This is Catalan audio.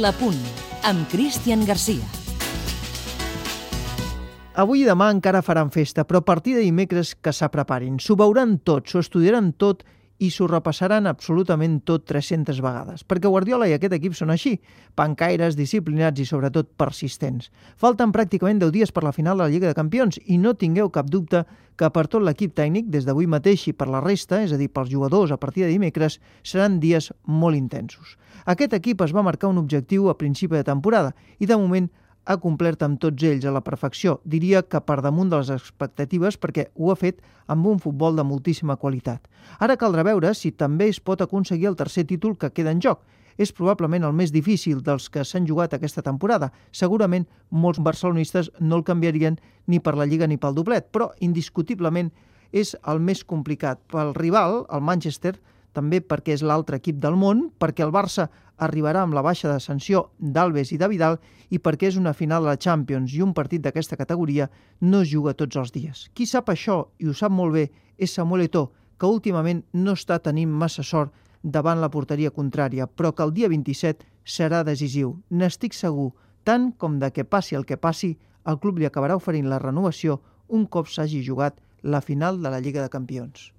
La Punt, amb Cristian Garcia. Avui i demà encara faran festa, però a partir de dimecres que s'apreparin. S'ho veuran tot, s'ho estudiaran tot i s'ho repassaran absolutament tot 300 vegades, perquè Guardiola i aquest equip són així, pancaires, disciplinats i sobretot persistents. Falten pràcticament 10 dies per la final de la Lliga de Campions i no tingueu cap dubte que per tot l'equip tècnic, des d'avui mateix i per la resta, és a dir, pels jugadors a partir de dimecres, seran dies molt intensos. Aquest equip es va marcar un objectiu a principi de temporada i de moment ha complert amb tots ells a la perfecció. Diria que per damunt de les expectatives perquè ho ha fet amb un futbol de moltíssima qualitat. Ara caldrà veure si també es pot aconseguir el tercer títol que queda en joc. És probablement el més difícil dels que s'han jugat aquesta temporada. Segurament molts barcelonistes no el canviarien ni per la Lliga ni pel doblet, però indiscutiblement és el més complicat. Pel rival, el Manchester, també perquè és l'altre equip del món, perquè el Barça arribarà amb la baixa de sanció d'Alves i de Vidal i perquè és una final de la Champions i un partit d'aquesta categoria no es juga tots els dies. Qui sap això, i ho sap molt bé, és Samuel Eto'o, que últimament no està tenint massa sort davant la porteria contrària, però que el dia 27 serà decisiu. N'estic segur, tant com de que passi el que passi, el club li acabarà oferint la renovació un cop s'hagi jugat la final de la Lliga de Campions.